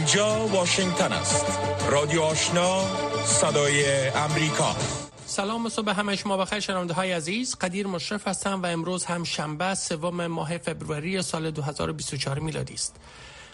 اینجا واشنگتن است. رادیو آشنا صدای امریکا. سلام صبح همه شما. بخیر شنونده های عزیز. قدیر مشرف هستم و امروز هم شنبه سوم ماه فبروری سال 2024 میلادی است.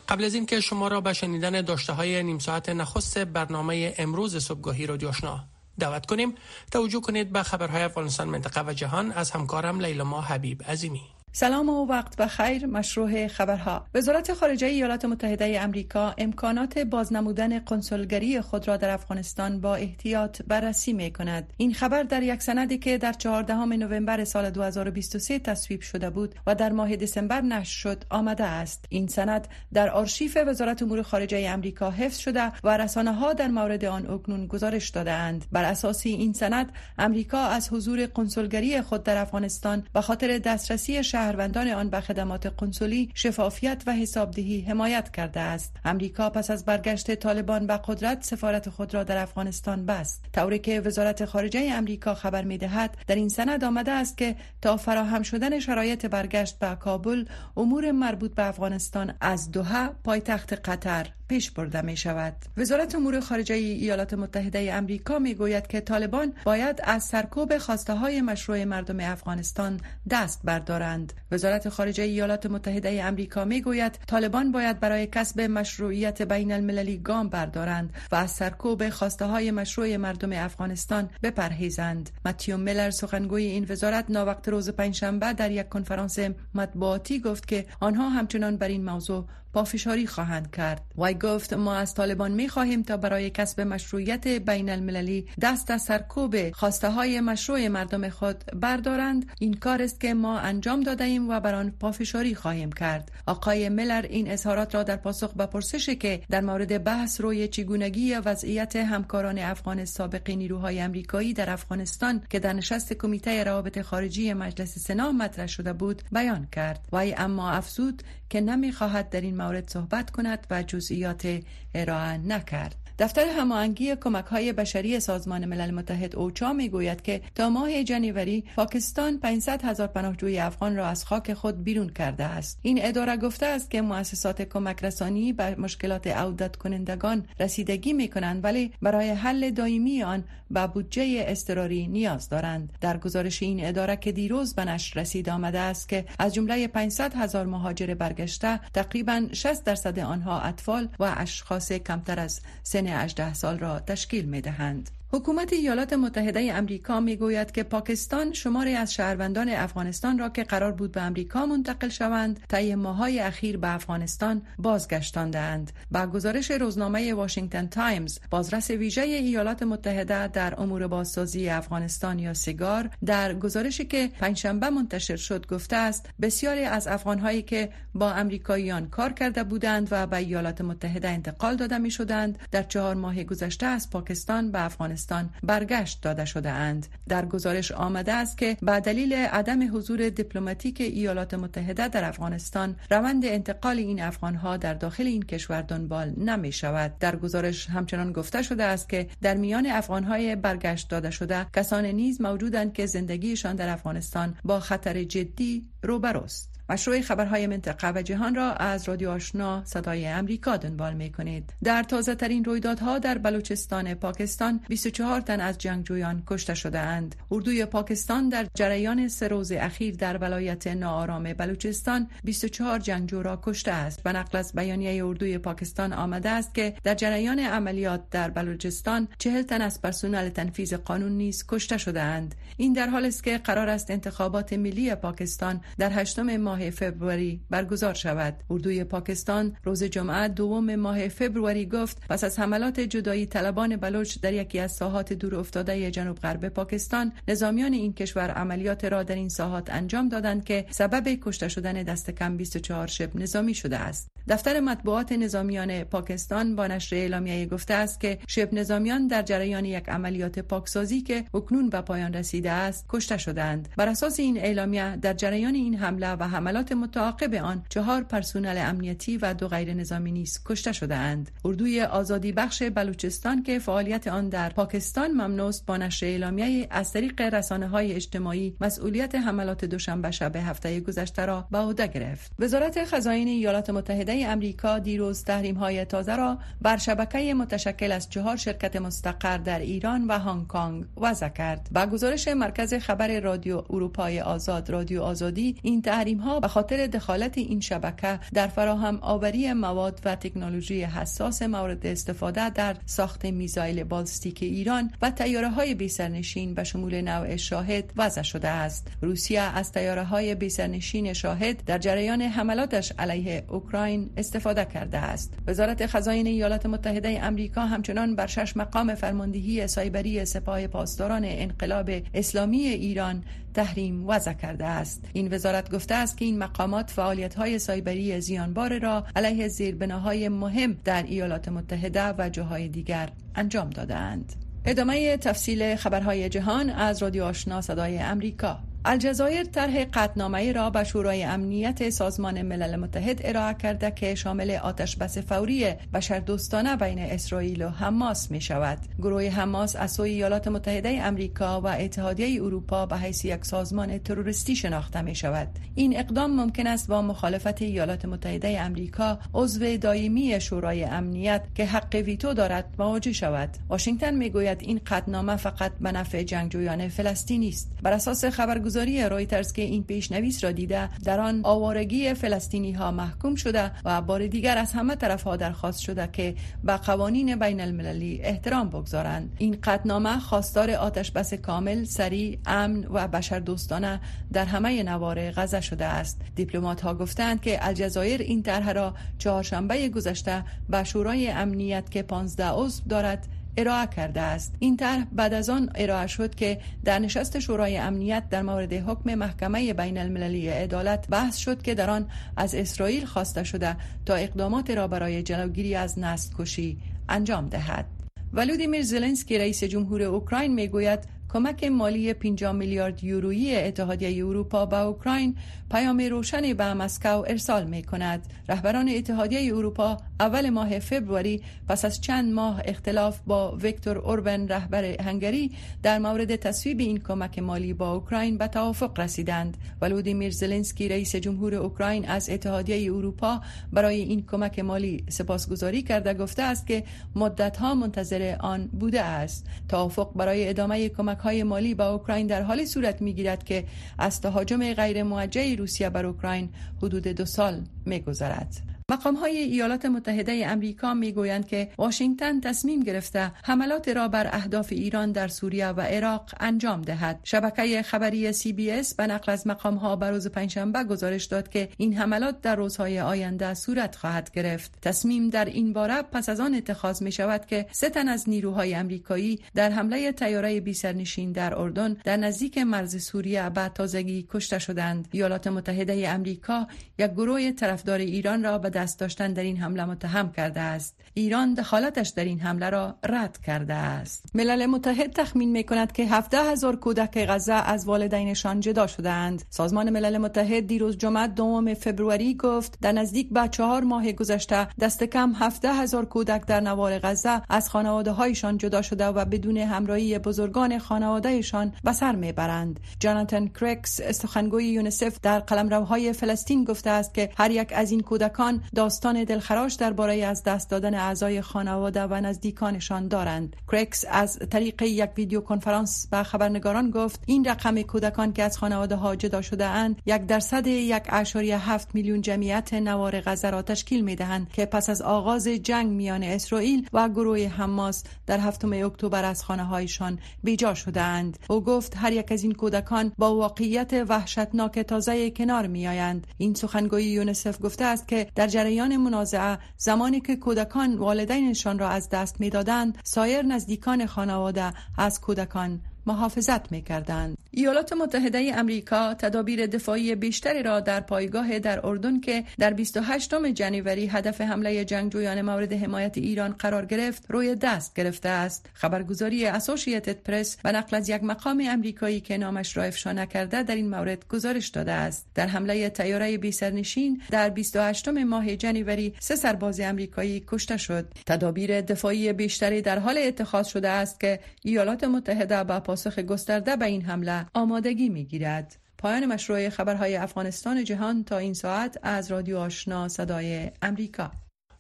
قبل از اینکه شما را به شنیدن داشته های نیم ساعت نخست برنامه امروز صبحگاهی رادیو آشنا دعوت کنیم توجه کنید به خبرهای افغانستان منطقه و جهان. از همکارم لیلا حبیب عظیمی سلام و وقت بخیر مشروع خبرها. وزارت خارجه ایالات متحده امریکا امکانات بازنمودن کنسولگری خود را در افغانستان با احتیاط بررسی می کند این خبر در یک سندی که در 14 نوامبر سال 2023 تصویب شده بود و در ماه دسامبر نشر شد آمده است. این سند در آرشیف وزارت امور خارجه امریکا حفظ شده و رسانه ها در مورد آن اکنون گزارش دادهاند. بر اساس این سند امریکا از حضور کنسولگری خود در افغانستان به خاطر دسترسی شهر شهروندان آن به خدمات قنسولی شفافیت و حسابدهی حمایت کرده است. امریکا پس از برگشت طالبان به قدرت سفارت خود را در افغانستان بست. طوری که وزارت خارجه امریکا خبر می‌دهد در این سند آمده است که تا فراهم شدن شرایط برگشت به کابل امور مربوط به افغانستان از دوحه پایتخت قطر پیش برده می شود وزارت امور خارجه ایالات متحده امریکا می گوید که طالبان باید از سرکوب خواسته های مشروع مردم افغانستان دست بردارند. وزارت خارجه ایالات متحده امریکا می گوید طالبان باید برای کسب مشروعیت بین المللی گام بردارند و از سرکوب خواسته های مشروع مردم افغانستان بپرهیزند. متیو میلر سخنگوی این وزارت ناوقت روز پنجشنبه در یک کنفرانس مطبوعاتی گفت که آنها همچنان بر این موضوع پافشاری خواهند کرد. وای گفت ما از طالبان می خواهیم تا برای کسب مشروعیت بین المللی دست از سرکوب خواسته های مشروع مردم خود بردارند. این کار است که ما انجام داده ایم و بر آن پافشاری خواهیم کرد. آقای ملر این اظهارات را در پاسخ به پرسشی که در مورد بحث روی چگونگی وضعیت همکاران افغان سابق نیروهای امریکایی در افغانستان که در نشست کمیته روابط خارجی مجلس سنا مطرح شده بود بیان کرد. وای اما افزود که نمی‌خواهد در این مورد صحبت کند و جزئیات ارائه نکرد. دفتر هماهنگی کمک های بشری سازمان ملل متحد اوچا می گوید که تا ماه جنیوری پاکستان 500 هزار پناهجوی افغان را از خاک خود بیرون کرده است. این اداره گفته است که مؤسسات کمک رسانی به مشکلات عودت کنندگان رسیدگی می کنند ولی برای حل دائمی آن به بودجه اضطراری نیاز دارند. در گزارش این اداره که دیروز به نشر رسید آمده است که از جمله 500 هزار مهاجر برگشته تقریبا 60 درصد آنها اطفال و اشخاص کمتر از سن 18 سال را تشکیل می دهند. حکومت ایالات متحده امریکا می گوید که پاکستان شماری از شهروندان افغانستان را که قرار بود به امریکا منتقل شوند طی ماهای اخیر به افغانستان بازگشتاندند با گزارش روزنامه واشنگتن تایمز بازرس ویژه ایالات متحده در امور بازسازی افغانستان یا سیگار در گزارشی که پنجشنبه منتشر شد گفته است بسیاری از افغانهایی که با امریکاییان کار کرده بودند و به ایالات متحده انتقال داده می شدند در چهار ماه گذشته از پاکستان به افغانستان برگشت داده شده اند در گزارش آمده است که به دلیل عدم حضور دیپلماتیک ایالات متحده در افغانستان روند انتقال این افغانها در داخل این کشور دنبال نمی شود در گزارش همچنان گفته شده است که در میان افغانهای برگشت داده شده کسانی نیز موجودند که زندگیشان در افغانستان با خطر جدی روبروست. مشروح خبرهای منطقه و جهان را از رادیو آشنا صدای امریکا دنبال می کنید. در تازه ترین رویدادها در بلوچستان پاکستان 24 تن از جنگجویان کشته شده اند. اردوی پاکستان در جریان سه روز اخیر در ولایت ناآرام بلوچستان 24 جنگجو را کشته است. به نقل از بیانیه اردوی پاکستان آمده است که در جریان عملیات در بلوچستان 40 تن از پرسنل تنفیذ قانون نیز کشته شده اند. این در حالی است که قرار است انتخابات ملی پاکستان در هشتم ماه ماه فبروری برگزار شود. اردوی پاکستان روز جمعه دوم ماه فبروری گفت پس از حملات جدایی طلبان بلوچ در یکی از ساحات دور افتاده جنوب غرب پاکستان نظامیان این کشور عملیات را در این ساحات انجام دادند که سبب کشته شدن دست کم 24 شب نظامی شده است. دفتر مطبوعات نظامیان پاکستان با نشر اعلامیه گفته است که شب نظامیان در جریان یک عملیات پاکسازی که اکنون به پایان رسیده است کشته شدند بر اساس این اعلامیه در جریان این حمله و حملات متعاقب آن چهار پرسونل امنیتی و دو غیر نظامی نیز کشته شده اند اردوی آزادی بخش بلوچستان که فعالیت آن در پاکستان ممنوع با نشر اعلامیه از طریق رسانه های اجتماعی مسئولیت حملات دوشنبه شب هفته گذشته را به عهده گرفت. وزارت خزاین ایالات متحده امریکا دیروز تحریم های تازه را بر شبکه متشکل از چهار شرکت مستقر در ایران و هنگ کنگ وضع کرد. با گزارش مرکز خبر رادیو اروپای آزاد رادیو آزادی این تحریم ها به خاطر دخالت این شبکه در فراهم آوری مواد و تکنولوژی حساس مورد استفاده در ساخت میزایل بالستیک ایران و تیاره های بیسرنشین به شمول نوع شاهد وضع شده است. روسیه از تیاره های بیسرنشین شاهد در جریان حملاتش علیه اوکراین استفاده کرده است. وزارت خزاین ایالات متحده امریکا همچنان بر شش مقام فرماندهی سایبری سپاه پاسداران انقلاب اسلامی ایران تحریم وضع کرده است. این وزارت گفته است که این مقامات فعالیت های سایبری زیانبار را علیه زیربناهای مهم در ایالات متحده و جاهای دیگر انجام دادند ادامه تفصیل خبرهای جهان از رادیو آشنا صدای امریکا. الجزایر طرح قطنامه را به شورای امنیت سازمان ملل متحد ارائه کرده که شامل آتش بس فوری بشردوستانه بین اسرائیل و حماس می شود. گروه حماس از سوی ایالات متحده امریکا و اتحادیه اروپا به حیث یک سازمان تروریستی شناخته می شود. این اقدام ممکن است با مخالفت ایالات متحده امریکا عضو دائمی شورای امنیت که حق ویتو دارد مواجه شود. واشنگتن می گوید این قطنامه فقط به نفع جنگجویان فلسطینی است. بر اساس خبرگزاری خبرگزاری رایترز که این پیشنویس را دیده در آن آوارگی فلسطینی ها محکوم شده و بار دیگر از همه طرف ها درخواست شده که به قوانین بین المللی احترام بگذارند. این قطنامه خواستار آتش بس کامل سریع امن و بشر دوستانه در همه نوار غزه شده است. دیپلمات ها گفتند که الجزایر این طرح را چهارشنبه گذشته به شورای امنیت که 15 عضو دارد ارائه کرده است. این طرح بعد از آن ارائه شد که در نشست شورای امنیت در مورد حکم محکمه بین المللی عدالت بحث شد که در آن از اسرائیل خواسته شده تا اقدامات را برای جلوگیری از نسل کشی انجام دهد. ولودیمیر زلنسکی رئیس جمهور اوکراین می‌گوید کمک مالی 50 میلیارد یورویی اتحادیه اروپا به اوکراین پیام روشنی به مسکو ارسال می کند. رهبران اتحادیه اروپا اول ماه فبروری پس از چند ماه اختلاف با ویکتور اوربن رهبر هنگری در مورد تصویب این کمک مالی با اوکراین به توافق رسیدند. ولودیمیر زلنسکی رئیس جمهور اوکراین از اتحادیه اروپا برای این کمک مالی سپاسگزاری کرده گفته است که مدتها منتظر آن بوده است. توافق برای ادامه کمک های مالی با اوکراین در حالی صورت می گیرد که از تهاجم غیر موجه روسیه بر اوکراین حدود دو سال می گذرد. مقام های ایالات متحده امریکا می گویند که واشنگتن تصمیم گرفته حملات را بر اهداف ایران در سوریه و عراق انجام دهد. شبکه خبری سی بی اس به نقل از مقام ها بر روز پنجشنبه گزارش داد که این حملات در روزهای آینده صورت خواهد گرفت. تصمیم در این باره پس از آن اتخاذ می شود که سه تن از نیروهای امریکایی در حمله تیاره بی سرنشین در اردن در نزدیک مرز سوریه به تازگی کشته شدند. ایالات متحده امریکا یک گروه طرفدار ایران را به دست داشتن در این حمله متهم کرده است. ایران دخالتش در این حمله را رد کرده است. ملل متحد تخمین می کند که 17 هزار کودک غزه از والدینشان جدا شدند سازمان ملل متحد دیروز جمعه دوم فبروری گفت در نزدیک به چهار ماه گذشته دست کم 17 هزار کودک در نوار غزه از خانواده هایشان جدا شده و بدون همراهی بزرگان خانوادهشان به سر می‌برند. جاناتن کرکس سخنگوی یونیسف در قلمروهای فلسطین گفته است که هر یک از این کودکان داستان دلخراش درباره از دست دادن اعضای خانواده و نزدیکانشان دارند. کرکس از طریق یک ویدیو کنفرانس به خبرنگاران گفت این رقم کودکان که از خانواده ها جدا شده اند یک درصد یک اشاریه هفت میلیون جمعیت نوار غزه را تشکیل می دهند که پس از آغاز جنگ میان اسرائیل و گروه حماس در هفتم اکتبر از خانه هایشان بیجا شده اند او گفت هر یک از این کودکان با واقعیت وحشتناک تازه کنار می آیند این سخنگوی یونسف گفته است که در جریان منازعه زمانی که کودکان والدینشان را از دست می‌دادند سایر نزدیکان خانواده از کودکان محافظت می کردند. ایالات متحده امریکا تدابیر دفاعی بیشتری را در پایگاه در اردن که در 28 جنیوری هدف حمله جنگجویان مورد حمایت ایران قرار گرفت روی دست گرفته است. خبرگزاری اسوسییتد پرس و نقل از یک مقام امریکایی که نامش را افشا نکرده در این مورد گزارش داده است. در حمله تیاره بی سرنشین در 28 ماه جنیوری سه سرباز امریکایی کشته شد. تدابیر دفاعی بیشتری در حال اتخاذ شده است که ایالات متحده با پاسخ گسترده به این حمله آمادگی می گیرد. پایان مشروع خبرهای افغانستان جهان تا این ساعت از رادیو آشنا صدای امریکا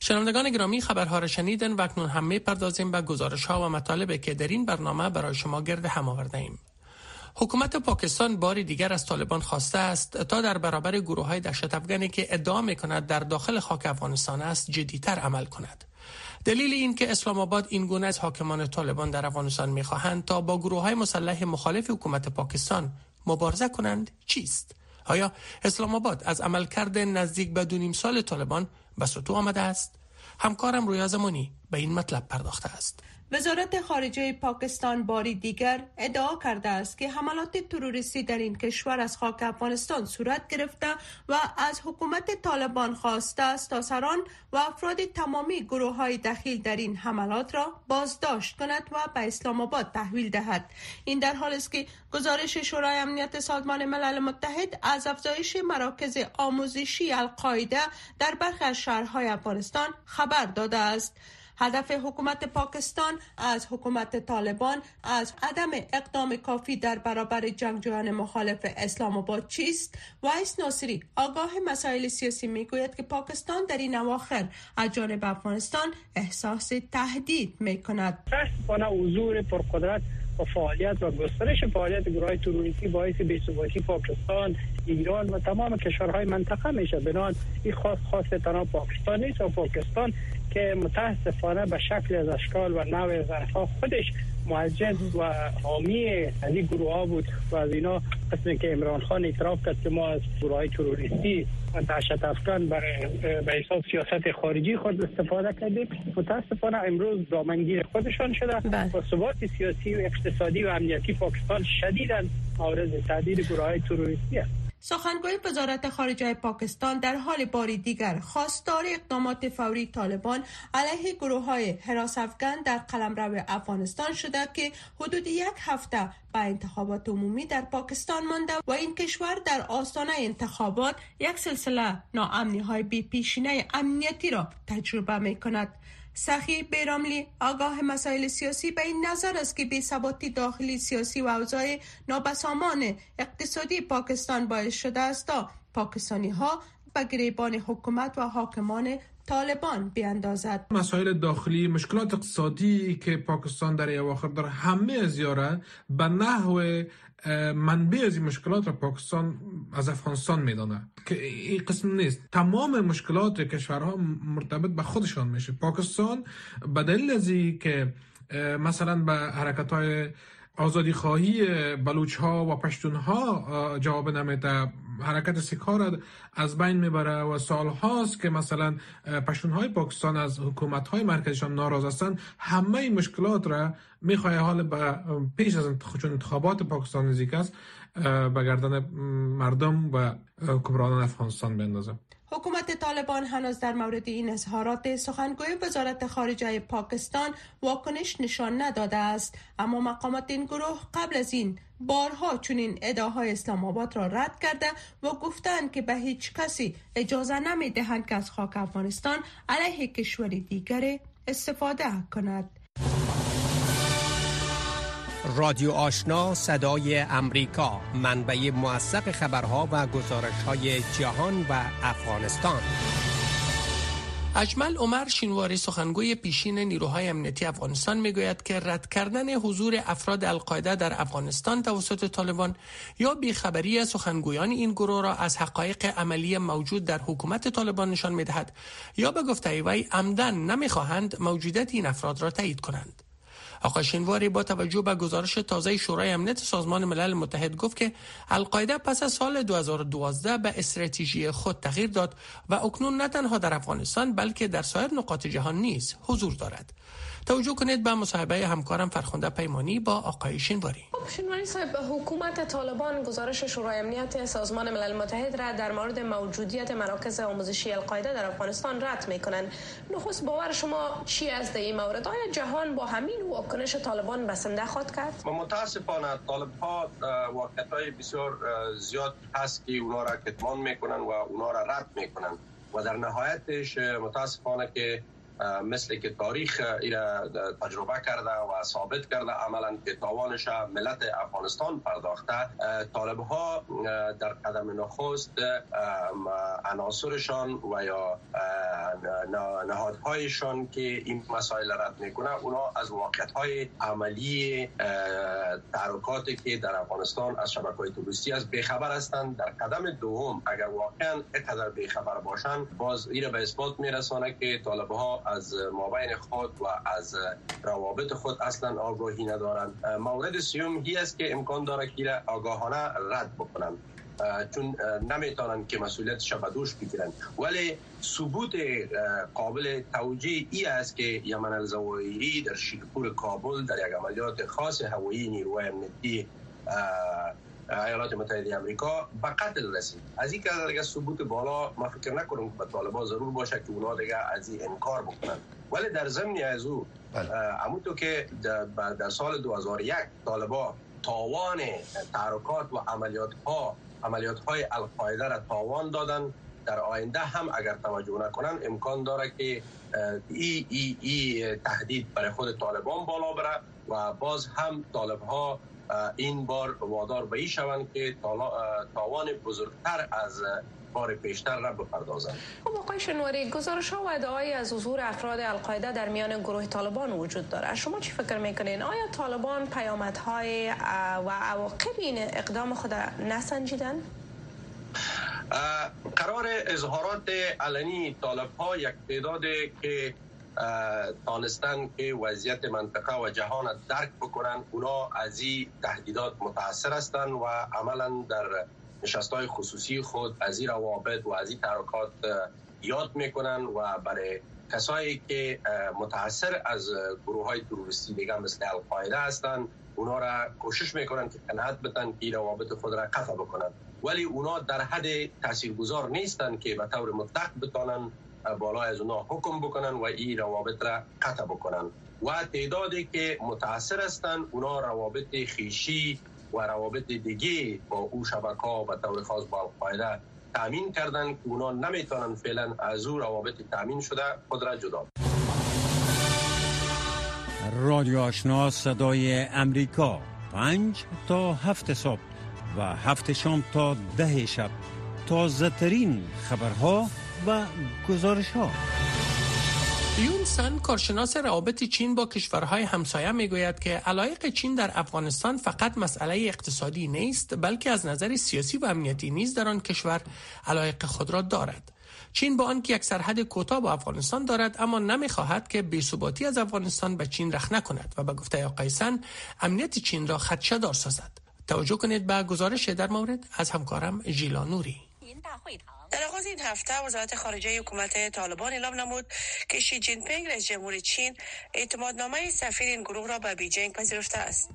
شنوندگان گرامی خبرها را شنیدن و اکنون همه پردازیم به گزارش ها و مطالبی که در این برنامه برای شما گرد هم آورده ایم. حکومت پاکستان باری دیگر از طالبان خواسته است تا در برابر گروه های دهشت که ادعا می کند در داخل خاک افغانستان است جدیتر عمل کند. دلیل این که اسلام آباد این گونه از حاکمان طالبان در افغانستان می‌خواهند تا با گروه های مسلح مخالف حکومت پاکستان مبارزه کنند چیست؟ آیا اسلام آباد از عملکرد نزدیک به دو نیم سال طالبان به سطو آمده است؟ همکارم رویا زمانی به این مطلب پرداخته است. وزارت خارجه پاکستان باری دیگر ادعا کرده است که حملات تروریستی در این کشور از خاک افغانستان صورت گرفته و از حکومت طالبان خواسته است تا سران و افراد تمامی گروه های دخیل در این حملات را بازداشت کند و به اسلام آباد تحویل دهد. این در حال است که گزارش شورای امنیت سازمان ملل متحد از افزایش مراکز آموزشی القاعده در برخی از شهرهای افغانستان خبر داده است. هدف حکومت پاکستان از حکومت طالبان از عدم اقدام کافی در برابر جنگجویان مخالف اسلام آباد چیست؟ ویس ناصری آگاه مسائل سیاسی می‌گوید که پاکستان در این اواخر از جانب افغانستان احساس تهدید می کند حضور پرقدرت و فعالیت و گسترش فعالیت گروه تروریستی باعث بی‌ثباتی پاکستان ایران و تمام کشورهای منطقه میشه. بنان این خاص خاص تنها پاکستان نیست و پاکستان که متاسفانه به شکل از اشکال و نوع ظرفا خودش معجز و حامی از این گروه ها بود و از اینا قسمی که امران خان اعتراف کرد که ما از گروه های تروریستی و دهشت افغان برای به حساب سیاست خارجی خود استفاده کردیم. متاسفانه امروز دامنگیر خودشان شده. بله. و ثبات سیاسی و اقتصادی و امنیتی پاکستان شدیدا مورد تهدید گروه های تروریستی است. سخنگوی وزارت خارجه پاکستان در حال باری دیگر خواستار اقدامات فوری طالبان علیه گروه های حراس افغان در قلمرو افغانستان شده که حدود یک هفته به انتخابات عمومی در پاکستان مانده و این کشور در آستانه انتخابات یک سلسله ناامنی های بی پیشینه امنیتی را تجربه می کند. سخی بیراملی آگاه مسائل سیاسی به این نظر است که بی ثباتی داخلی سیاسی و اوضاع نابسامان اقتصادی پاکستان باعث شده است تا پاکستانی ها به گریبان حکومت و حاکمان طالبان بیاندازد. مسائل داخلی مشکلات اقتصادی که پاکستان در اواخر در همه از یاره به نحو منبع از این مشکلات را پاکستان از افغانستان میدانه. که این قسم نیست. تمام مشکلات کشورها مرتبط به خودشان میشه. پاکستان به دلیل از که مثلا به حرکت های آزادی خواهی بلوچ ها و پشتون ها جواب نمیده حرکت سکار از بین می‌بره و سال هاست که مثلا پشتون های پاکستان از حکومت های مرکزشان ناراض هستند همه مشکلات را می‌خواه حال به پیش از انتخابات پاکستان نزدیک است به گردن مردم و حکمرانان افغانستان بندازه. طالبان هنوز در مورد این اظهارات سخنگوی وزارت خارجه پاکستان واکنش نشان نداده است. اما مقامات این گروه قبل از این بارها چنین ادعاهای اسلام آباد را رد کرده و گفتند که به هیچ کسی اجازه نمی دهند که از خاک افغانستان علیه کشوری دیگر استفاده کند. رادیو آشنا صدای امریکا منبع موثق خبرها و گزارش های جهان و افغانستان. اجمل عمر شینواری سخنگوی پیشین نیروهای امنیتی افغانستان می‌گوید که رد کردن حضور افراد القاعده در افغانستان توسط طالبان یا بیخبری سخنگویان این گروه را از حقایق عملی موجود در حکومت طالبان نشان می‌دهد یا به گفته وی عمدن نمی‌خواهند موجودیت این افراد را تایید کنند. آقای شینواری با توجه به گزارش تازه شورای امنیت سازمان ملل متحد گفت که القاعده پس از سال 2012 به استراتژی خود تغییر داد و اکنون نه تنها در افغانستان بلکه در سایر نقاط جهان نیز حضور دارد. توجه کنید به مصاحبه همکارم فرخنده پیمانی با آقای شینواری. خب شینواری صاحب حکومت طالبان گزارش شورای امنیت سازمان ملل متحد را در مورد موجودیت مراکز آموزشی القاعده در افغانستان رد می کنند نخست باور شما چی است در این مورد؟ آیا جهان با همین واکنش طالبان بسنده خواهد کرد؟ متاسفانه طالب ها واقعیت های بسیار زیاد هست که اونا را کتمان می‌کنن و اونا را رد می‌کنن. و در نهایتش متاسفانه که مثل که تاریخ ایره تجربه کرده و ثابت کرده عملا که تاوانش ملت افغانستان پرداخته. طالب ها در قدم نخست عناصرشان و یا نهادهایشان که این مسائل رد می‌کنه اونا از واقعیت های عملی تحرکاتی که در افغانستان از شبکه های توریستی از بخبر هستند. در قدم دوم اگر واقعا اینقدر بخبر باشند باز ایره به اثبات میرسانه که طالب ها از مابین خود و از روابط خود اصلا آگاهی ندارند. مورد سیوم هی است که امکان داره که آگاهانه رد بکنند چون نمی‌تونن که مسئولیت به دوش بگیرن ولی ثبوت قابل توجیه ای است که یمن الزوایری در شیرپور کابل در یک عملیات خاص هوایی نیروی امنیتی ایالات متحده آمریکا به قتل رسید از این که دیگه ثبوت بالا ما فکر نکنم که به طالبان ضرور باشه که اونا دیگه از این انکار بکنن ولی در ضمن از او بله. که در سال 2001 طالبا تاوان تحرکات و عملیات ها عملیات های القاعده را تاوان دادن در آینده هم اگر توجه نکنن امکان داره که ای, ای, ای تهدید برای خود طالبان بالا بره و باز هم طالب ها این بار وادار به این شوند که تاوان بزرگتر از بار پیشتر را بپردازند. خب آقای شنواری گزارش ها و ادعای از حضور افراد القاعده در میان گروه طالبان وجود داره. شما چی فکر می‌کنین؟ آیا طالبان پیامدهای و عواقب این اقدام خود نسنجیدن؟ قرار اظهارات علنی طالب ها یک تعداد که دانستن که وضعیت منطقه و جهان درک بکنن. اونا از این تهدیدات متاثر هستند و عملا در نشست های خصوصی خود از این روابط و از این ترکات یاد می‌کنن و برای کسایی که متاثر از گروه های تروریستی دیگه مثل القاعده هستند اونا را کوشش می‌کنن که قناعت بتن که روابط خود را قطع بکنن. ولی اونا در حد تاثیرگذار نیستن که به طور مطلق بتانن بالا از اونا حکم بکنن و این روابط را قطع بکنن. و تعدادی که متاثر هستند اونا روابط خیشی و روابط دیگه با او شبکه ها و طور خاص با القاعده تامین کردن که اونا نمی‌تونن فعلا از او روابط تامین شده خود را جدا رادیو آشنا صدای امریکا. پنج تا هفت صبح و هفت شام تا ده شب. تازه ترین خبرها و گزارش ها یون سن کارشناس روابط چین با کشورهای همسایه می‌گوید که علایق چین در افغانستان فقط مسئله اقتصادی نیست بلکه از نظر سیاسی و امنیتی نیز در آن کشور علایق خود را دارد. چین با آنکه یک سرحد کوتاه با افغانستان دارد اما نمی‌خواهد که بی‌ثباتی از افغانستان به چین رخنه کند و به گفته آقای سن امنیت چین را خدشه دار سازد. توجه کنید به گزارش در مورد از همکارم ژیلا نوری. در آغاز این هفته وزارت خارجه حکومت طالبان اعلام نمود که شی جین پینگ رئیس جمهور چین اعتمادنامه سفیر این گروه را به بیجینگ پذیرفته است.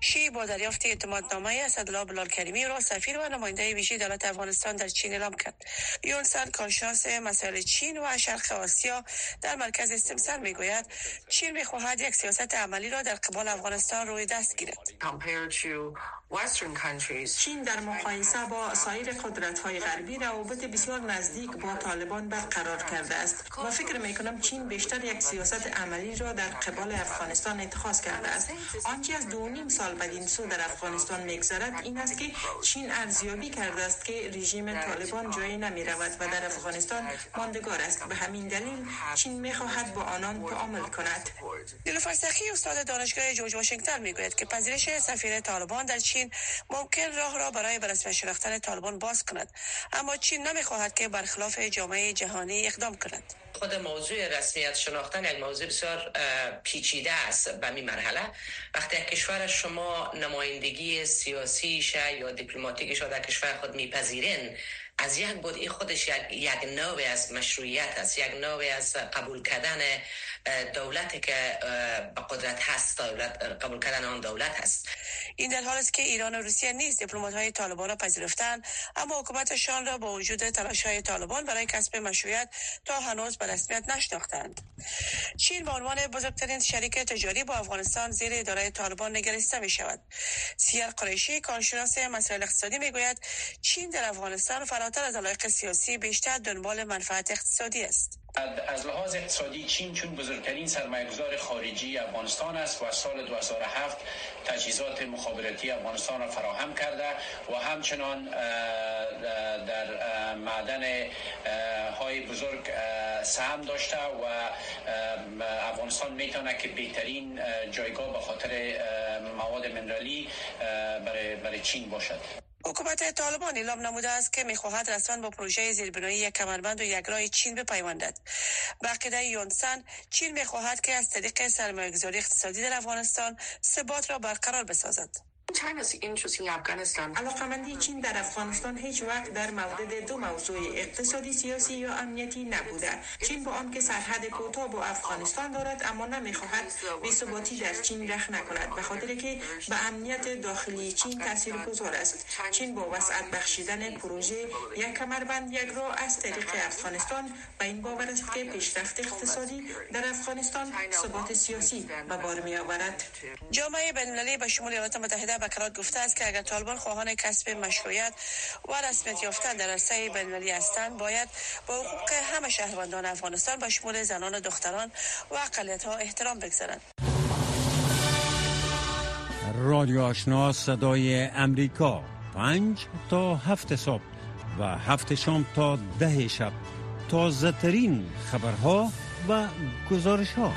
شی با دریافت اعتمادنامه اسدالله بلال کریمی را سفیر و نماینده ویژه دولت افغانستان در چین اعلام کرد. یونسن کارشناس مسائل چین و شرق آسیا در مرکز استمسر می‌گوید چین می‌خواهد یک سیاست عملی را در قبال افغانستان روی دست گیرد. چین در مقایسه با سایر قدرت های غربی روابط بسیار نزدیک با طالبان برقرار کرده است. و فکر می کنم چین بیشتر یک سیاست عملی را در قبال افغانستان اتخاذ کرده است. آنچه از دو نیم سال بدین سو در افغانستان میگذرد این است که چین ارزیابی کرده است که رژیم طالبان جایی نمی رود و در افغانستان ماندگار است. به همین دلیل چین می خواهد با آنان تعامل کند. نیلوفر استاد دانشگاه جورج واشنگتن می‌گوید که پذیرش سفیر طالبان در چین ممکن راه را برای به رسمی شناختن طالبان باز کند. اما چین نمی‌خواهد که برخلاف جامعه جهانی اقدام کند. خود موضوع رسمیت شناختن یک موضوع بسیار پیچیده است به این مرحله. وقتی کشور شما نمایندگی سیاسی یا دیپلماتیکش در کشور خود میپذیرین از یک بود این خودش یک, یک نوع از مشروعیت است یک نوع از قبول کردن دولتی که به قدرت هست دولت قبول کردن آن دولت هست. این در حال است که ایران و روسیه نیز دیپلمات های طالبان را پذیرفتند اما حکومتشان را با وجود تلاش های طالبان برای کسب مشروعیت تا هنوز به رسمیت نشناختند. چین به عنوان بزرگترین شریک تجاری با افغانستان زیر اداره طالبان نگرسته می شود سیر قریشی کارشناس مسائل اقتصادی می گوید چین در افغانستان فراتر از علایق سیاسی بیشتر دنبال منفعت اقتصادی است. از لحاظ اقتصادی چین چون بزرگترین سرمایه‌گذار خارجی افغانستان است و سال 2007 تجهیزات مخابراتی افغانستان را فراهم کرده و همچنان در معدن های بزرگ سهم داشته و افغانستان می‌تونه که بهترین جایگاه به خاطر مواد منرالی برای, برای چین باشد. حکومت طالبان اعلام نموده است که می‌خواهد رسما با پروژه زیربنایی یک کمربند و یک راه چین بپیوندد. به عقیده یونسن چین می‌خواهد که از طریق سرمایه‌گذاری اقتصادی در افغانستان ثبات را برقرار بسازد. علاقمندی چین در افغانستان هیچ وقت در مورد دو موضوع اقتصادی سیاسی یا امنیتی نبوده. چین با آنکه سرحد کوتاه با افغانستان دارد اما نمی‌خواهد ثباتی در چین رخ نکند به خاطر که به امنیت داخلی چین تاثیر گذار است. چین با وسعت بخشیدن پروژه یک کمربند یک راه از طریق افغانستان به این باور است که پیشرفت اقتصادی در افغانستان ثبات سیاسی به بار می آورد جامعه بین به شمول ایالات متحده بکرات گفته است که اگر طالبان خواهان کسب مشروعیت و رسمیت یافتن در عرصه بین‌المللی هستند باید با حقوق همه شهروندان افغانستان به شمول زنان و دختران و ها احترام بگذارند. رادیو آشنا صدای امریکا. پنج تا هفت صبح و هفت شام تا ده شب. تازه ترین خبرها و گزارش ها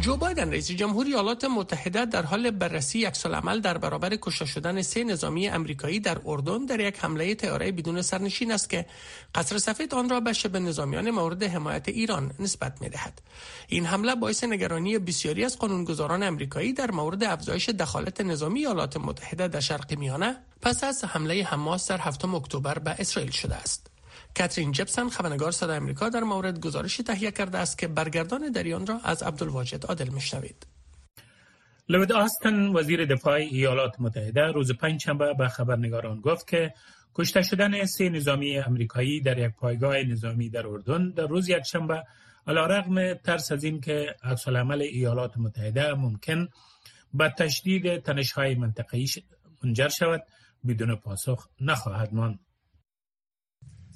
جو بایدن رئیس جمهوری ایالات متحده در حال بررسی یک عمل در برابر کشته شدن سه نظامی امریکایی در اردن در یک حمله طیاره بدون سرنشین است که قصر سفید آن را به شبه نظامیان مورد حمایت ایران نسبت می دهد. این حمله باعث نگرانی بسیاری از قانونگذاران امریکایی در مورد افزایش دخالت نظامی ایالات متحده در شرق میانه پس از حمله حماس در هفتم اکتبر به اسرائیل شده است. کاترین جپسن خبرنگار صدای امریکا در مورد گزارشی تهیه کرده است که برگردان دریان را از عبدالواجد عادل میشنوید لوید آستن وزیر دفاع ایالات متحده روز پنجشنبه به خبرنگاران گفت که کشته شدن سه نظامی امریکایی در یک پایگاه نظامی در اردن در روز یکشنبه علیرغم ترس از این که عکس العمل ایالات متحده ممکن به تشدید تنش‌های منطقه‌ای منجر شود بدون پاسخ نخواهد ماند.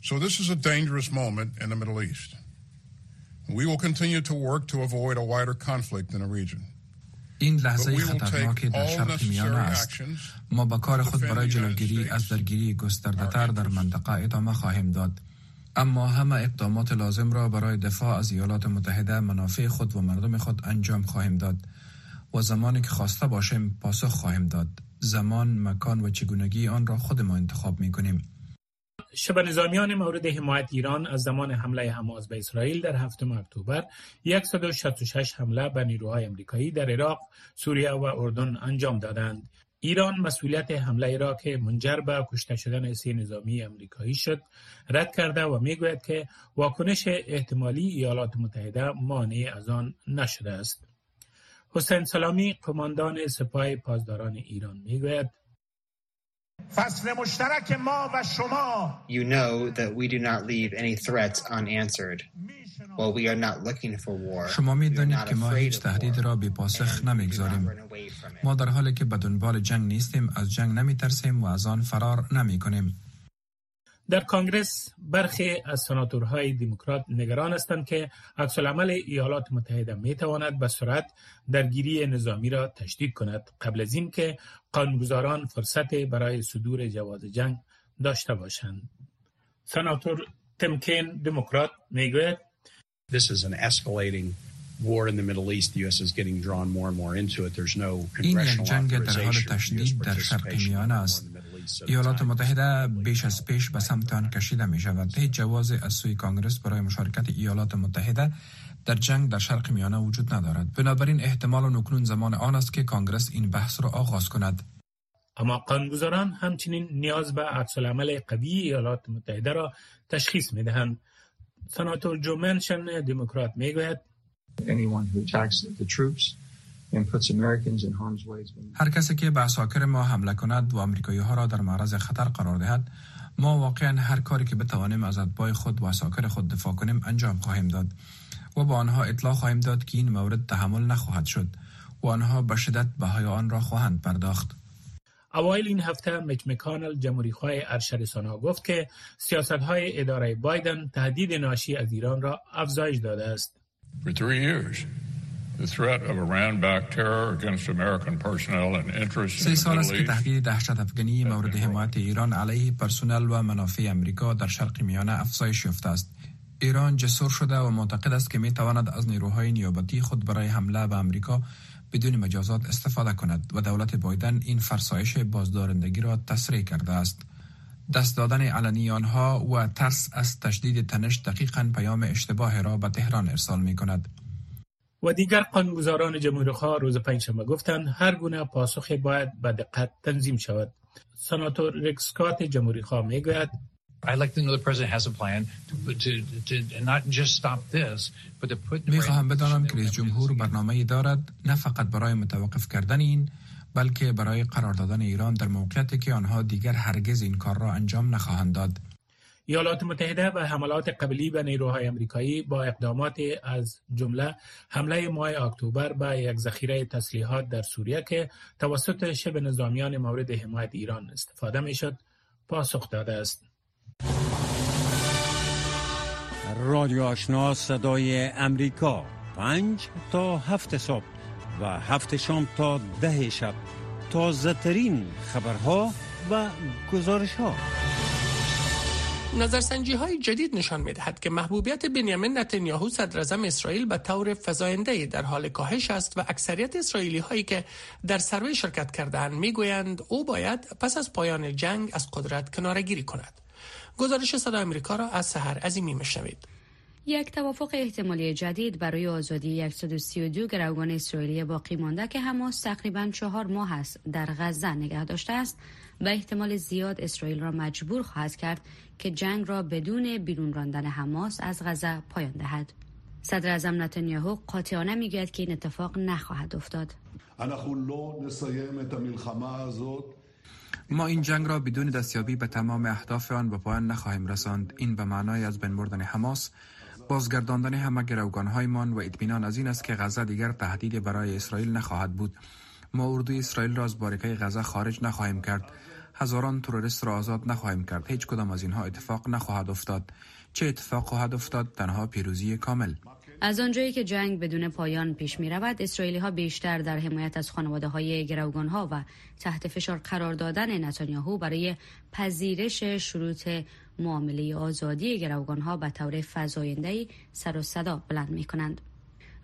So this is a dangerous moment in the Middle East. We will continue to work to avoid a wider conflict in the region. این لحظه خطرناکی در شرق میانه است. ما با کار خود برای جلوگیری از درگیری گستردهتر در منطقه ادامه خواهیم داد. اما همه اقدامات لازم را برای دفاع از ایالات متحده منافع خود و مردم خود انجام خواهیم داد و زمانی که خواسته باشیم پاسخ خواهیم داد. زمان مکان و چگونگی آن را خود ما انتخاب می کنیم شبه نظامیان مورد حمایت ایران از زمان حمله حماس به اسرائیل در هفتم اکتبر 166 حمله به نیروهای امریکایی در عراق، سوریه و اردن انجام دادند. ایران مسئولیت حمله را که منجر به کشته شدن سه نظامی امریکایی شد رد کرده و می‌گوید که واکنش احتمالی ایالات متحده مانع از آن نشده است. حسین سلامی قماندان سپاه پاسداران ایران می‌گوید فصل مشترک ما و شما You know that we do not leave any threats unanswered. While we are not looking for war, شما می دانید که ما هیچ تهدید را بی پاسخ نمی‌گذاریم. ما در حالی که به دنبال جنگ نیستیم از جنگ نمی ترسیم و از آن فرار نمی کنیم. در کانگرس برخی از سناتورهای دموکرات نگران هستند که عکسالعمل ایالات متحده می تواند به سرعت درگیری نظامی را تشدید کند قبل از اینکه قانونگذاران فرصت برای صدور جواز جنگ داشته باشند سناتور تمکین دموکرات می‌گوید This is an escalating war in the Middle East. The U.S. is getting drawn more and more into it. There's no congressional جنگ در حال تشدید در شرق میانه است. ایالات متحده بیش از پیش به سمت آن کشیده می شود. هیچ جواز از سوی کانگرس برای مشارکت ایالات متحده در جنگ در شرق میانه وجود ندارد. بنابراین احتمال و نکنون زمان آن است که کانگرس این بحث را آغاز کند. اما قانونگذاران همچنین نیاز به عکس العمل قوی ایالات متحده را تشخیص می دهند. سناتور جو منشن دموکرات می گوید هر کسی که به اساکر ما حمله کند و امریکایی ها را در معرض خطر قرار دهد ما واقعا هر کاری که بتوانیم از اتباع خود و اساکر خود دفاع کنیم انجام خواهیم داد و با آنها اطلاع خواهیم داد که این مورد تحمل نخواهد شد و آنها به شدت بهای آن را خواهند پرداخت اوایل این هفته مک مکانل جمهوری خواه ارشد ها گفت که سیاست های اداره بایدن تهدید ناشی از ایران را افزایش داده است. سه سال است که تهدید دهشت افغانی مورد حمایت ایران علیه پرسنل و منافع امریکا در شرق میانه افزایش یافته است. ایران جسور شده و معتقد است که می تواند از نیروهای نیابتی خود برای حمله به امریکا بدون مجازات استفاده کند و دولت بایدن این فرسایش بازدارندگی را تسریع کرده است. دست دادن علنی آنها و ترس از تشدید تنش دقیقا پیام اشتباه را به تهران ارسال می کند. و دیگر قانونگذاران جمهوری روز پنجشنبه گفتند هر گونه پاسخ باید به دقت تنظیم شود. سناتور ریکسکات جمهوری خواه می گوید می خواهم بدانم که رئیس جمهور برنامه دارد نه فقط برای متوقف کردن این بلکه برای قرار دادن ایران در موقعیتی که آنها دیگر هرگز این کار را انجام نخواهند داد. ایالات متحده و حملات قبلی به نیروهای امریکایی با اقدامات از جمله حمله ماه اکتبر به یک ذخیره تسلیحات در سوریه که توسط شب نظامیان مورد حمایت ایران استفاده می شد پاسخ داده است. رادیو آشنا صدای امریکا پنج تا هفت صبح و هفت شام تا ده شب تازه ترین خبرها و گزارش ها نظرسنجی های جدید نشان می دهد که محبوبیت بنیامین نتانیاهو صدر اسرائیل به طور فزاینده در حال کاهش است و اکثریت اسرائیلی هایی که در سروی شرکت کردند می گویند او باید پس از پایان جنگ از قدرت کنارگیری کند. گزارش صدا امریکا را از سحر عظیمی میشنوید یک توافق احتمالی جدید برای آزادی 132 گروگان اسرائیلی باقی مانده که حماس تقریبا چهار ماه است در غزه نگه داشته است و احتمال زیاد اسرائیل را مجبور خواهد کرد که جنگ را بدون بیرون راندن حماس از غزه پایان دهد. صدر اعظم نتانیاهو قاطعانه می‌گوید که این اتفاق نخواهد افتاد. ما این جنگ را بدون دستیابی به تمام اهداف آن به پایان نخواهیم رساند این به معنای از بین بردن حماس بازگرداندن همه هایمان و اطمینان از این است که غزه دیگر تهدیدی برای اسرائیل نخواهد بود ما اردوی اسرائیل را از باریکه غزه خارج نخواهیم کرد هزاران تروریست را آزاد نخواهیم کرد هیچ کدام از اینها اتفاق نخواهد افتاد چه اتفاق خواهد افتاد تنها پیروزی کامل از آنجایی که جنگ بدون پایان پیش می رود اسرائیلی ها بیشتر در حمایت از خانواده های گروگان ها و تحت فشار قرار دادن نتانیاهو برای پذیرش شروط معامله آزادی گروگان ها به طور فضاینده سر و صدا بلند می کنند.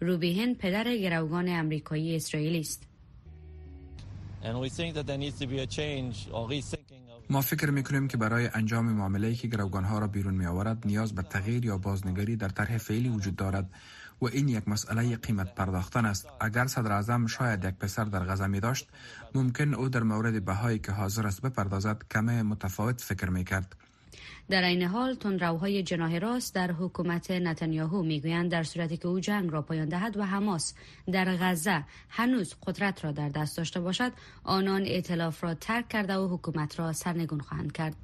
روبیهن پدر گروگان امریکایی اسرائیلی است. ما فکر می‌کنیم که برای انجام معامله که گروگان ها را بیرون می آورد نیاز به تغییر یا بازنگری در طرح فعلی وجود دارد و این یک مسئله قیمت پرداختن است. اگر صدر اعظم شاید یک پسر در غزه می داشت ممکن او در مورد بهایی که حاضر است بپردازد کم متفاوت فکر می کرد در این حال تندروهای جناح راست در حکومت نتانیاهو می‌گویند در صورتی که او جنگ را پایان دهد و حماس در غزه هنوز قدرت را در دست داشته باشد آنان ائتلاف را ترک کرده و حکومت را سرنگون خواهند کرد.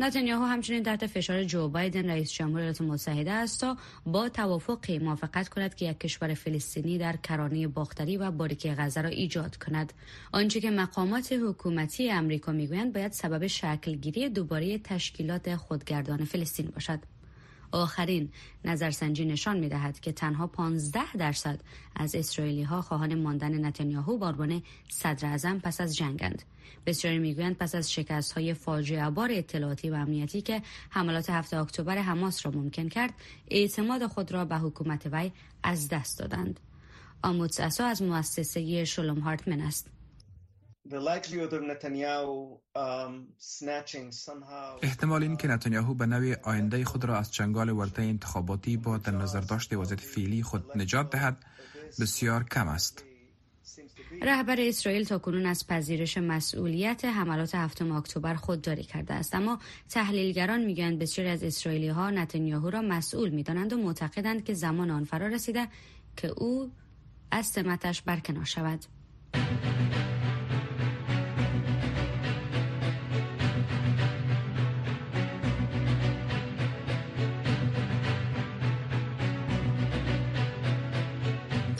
نتانیاهو همچنین تحت فشار جو بایدن رئیس جمهور ایالات متحده است تا با توافقی موافقت کند که یک کشور فلسطینی در کرانه باختری و باریک غزه را ایجاد کند. آنچه که مقامات حکومتی امریکا می‌گویند باید سبب شکلگیری دوباره تشکیلات خودگردان فلسطین باشد. آخرین نظرسنجی نشان می دهد که تنها 15 درصد از اسرائیلی ها خواهان ماندن نتانیاهو به عنوان صدر اعظم پس از جنگند. بسیاری می‌گویند پس از شکست های فاجعه بار اطلاعاتی و امنیتی که حملات هفته اکتبر حماس را ممکن کرد اعتماد خود را به حکومت وی از دست دادند. آموتس اسا از مؤسسه شلوم هارتمن است. Um, احتمال این که نتانیاهو به نوی آینده خود را از چنگال ورطه انتخاباتی با در نظر داشت وضعیت فعلی خود نجات دهد. بسیار کم است. رهبر اسرائیل تا کنون از پذیرش مسئولیت حملات هفتم اکتبر خودداری کرده است. اما تحلیلگران می‌گویند بسیاری از اسرائیلی ها نتانیاهو را مسئول می‌دانند و معتقدند که زمان آن فرا رسیده که او از سمتش برکنار شود.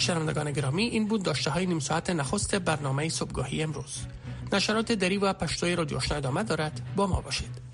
شنوندگان گرامی این بود داشته های نیم ساعت نخست برنامه صبحگاهی امروز. نشرات دری و پشتوی رادیو آشنا ادامه دارد. با ما باشید.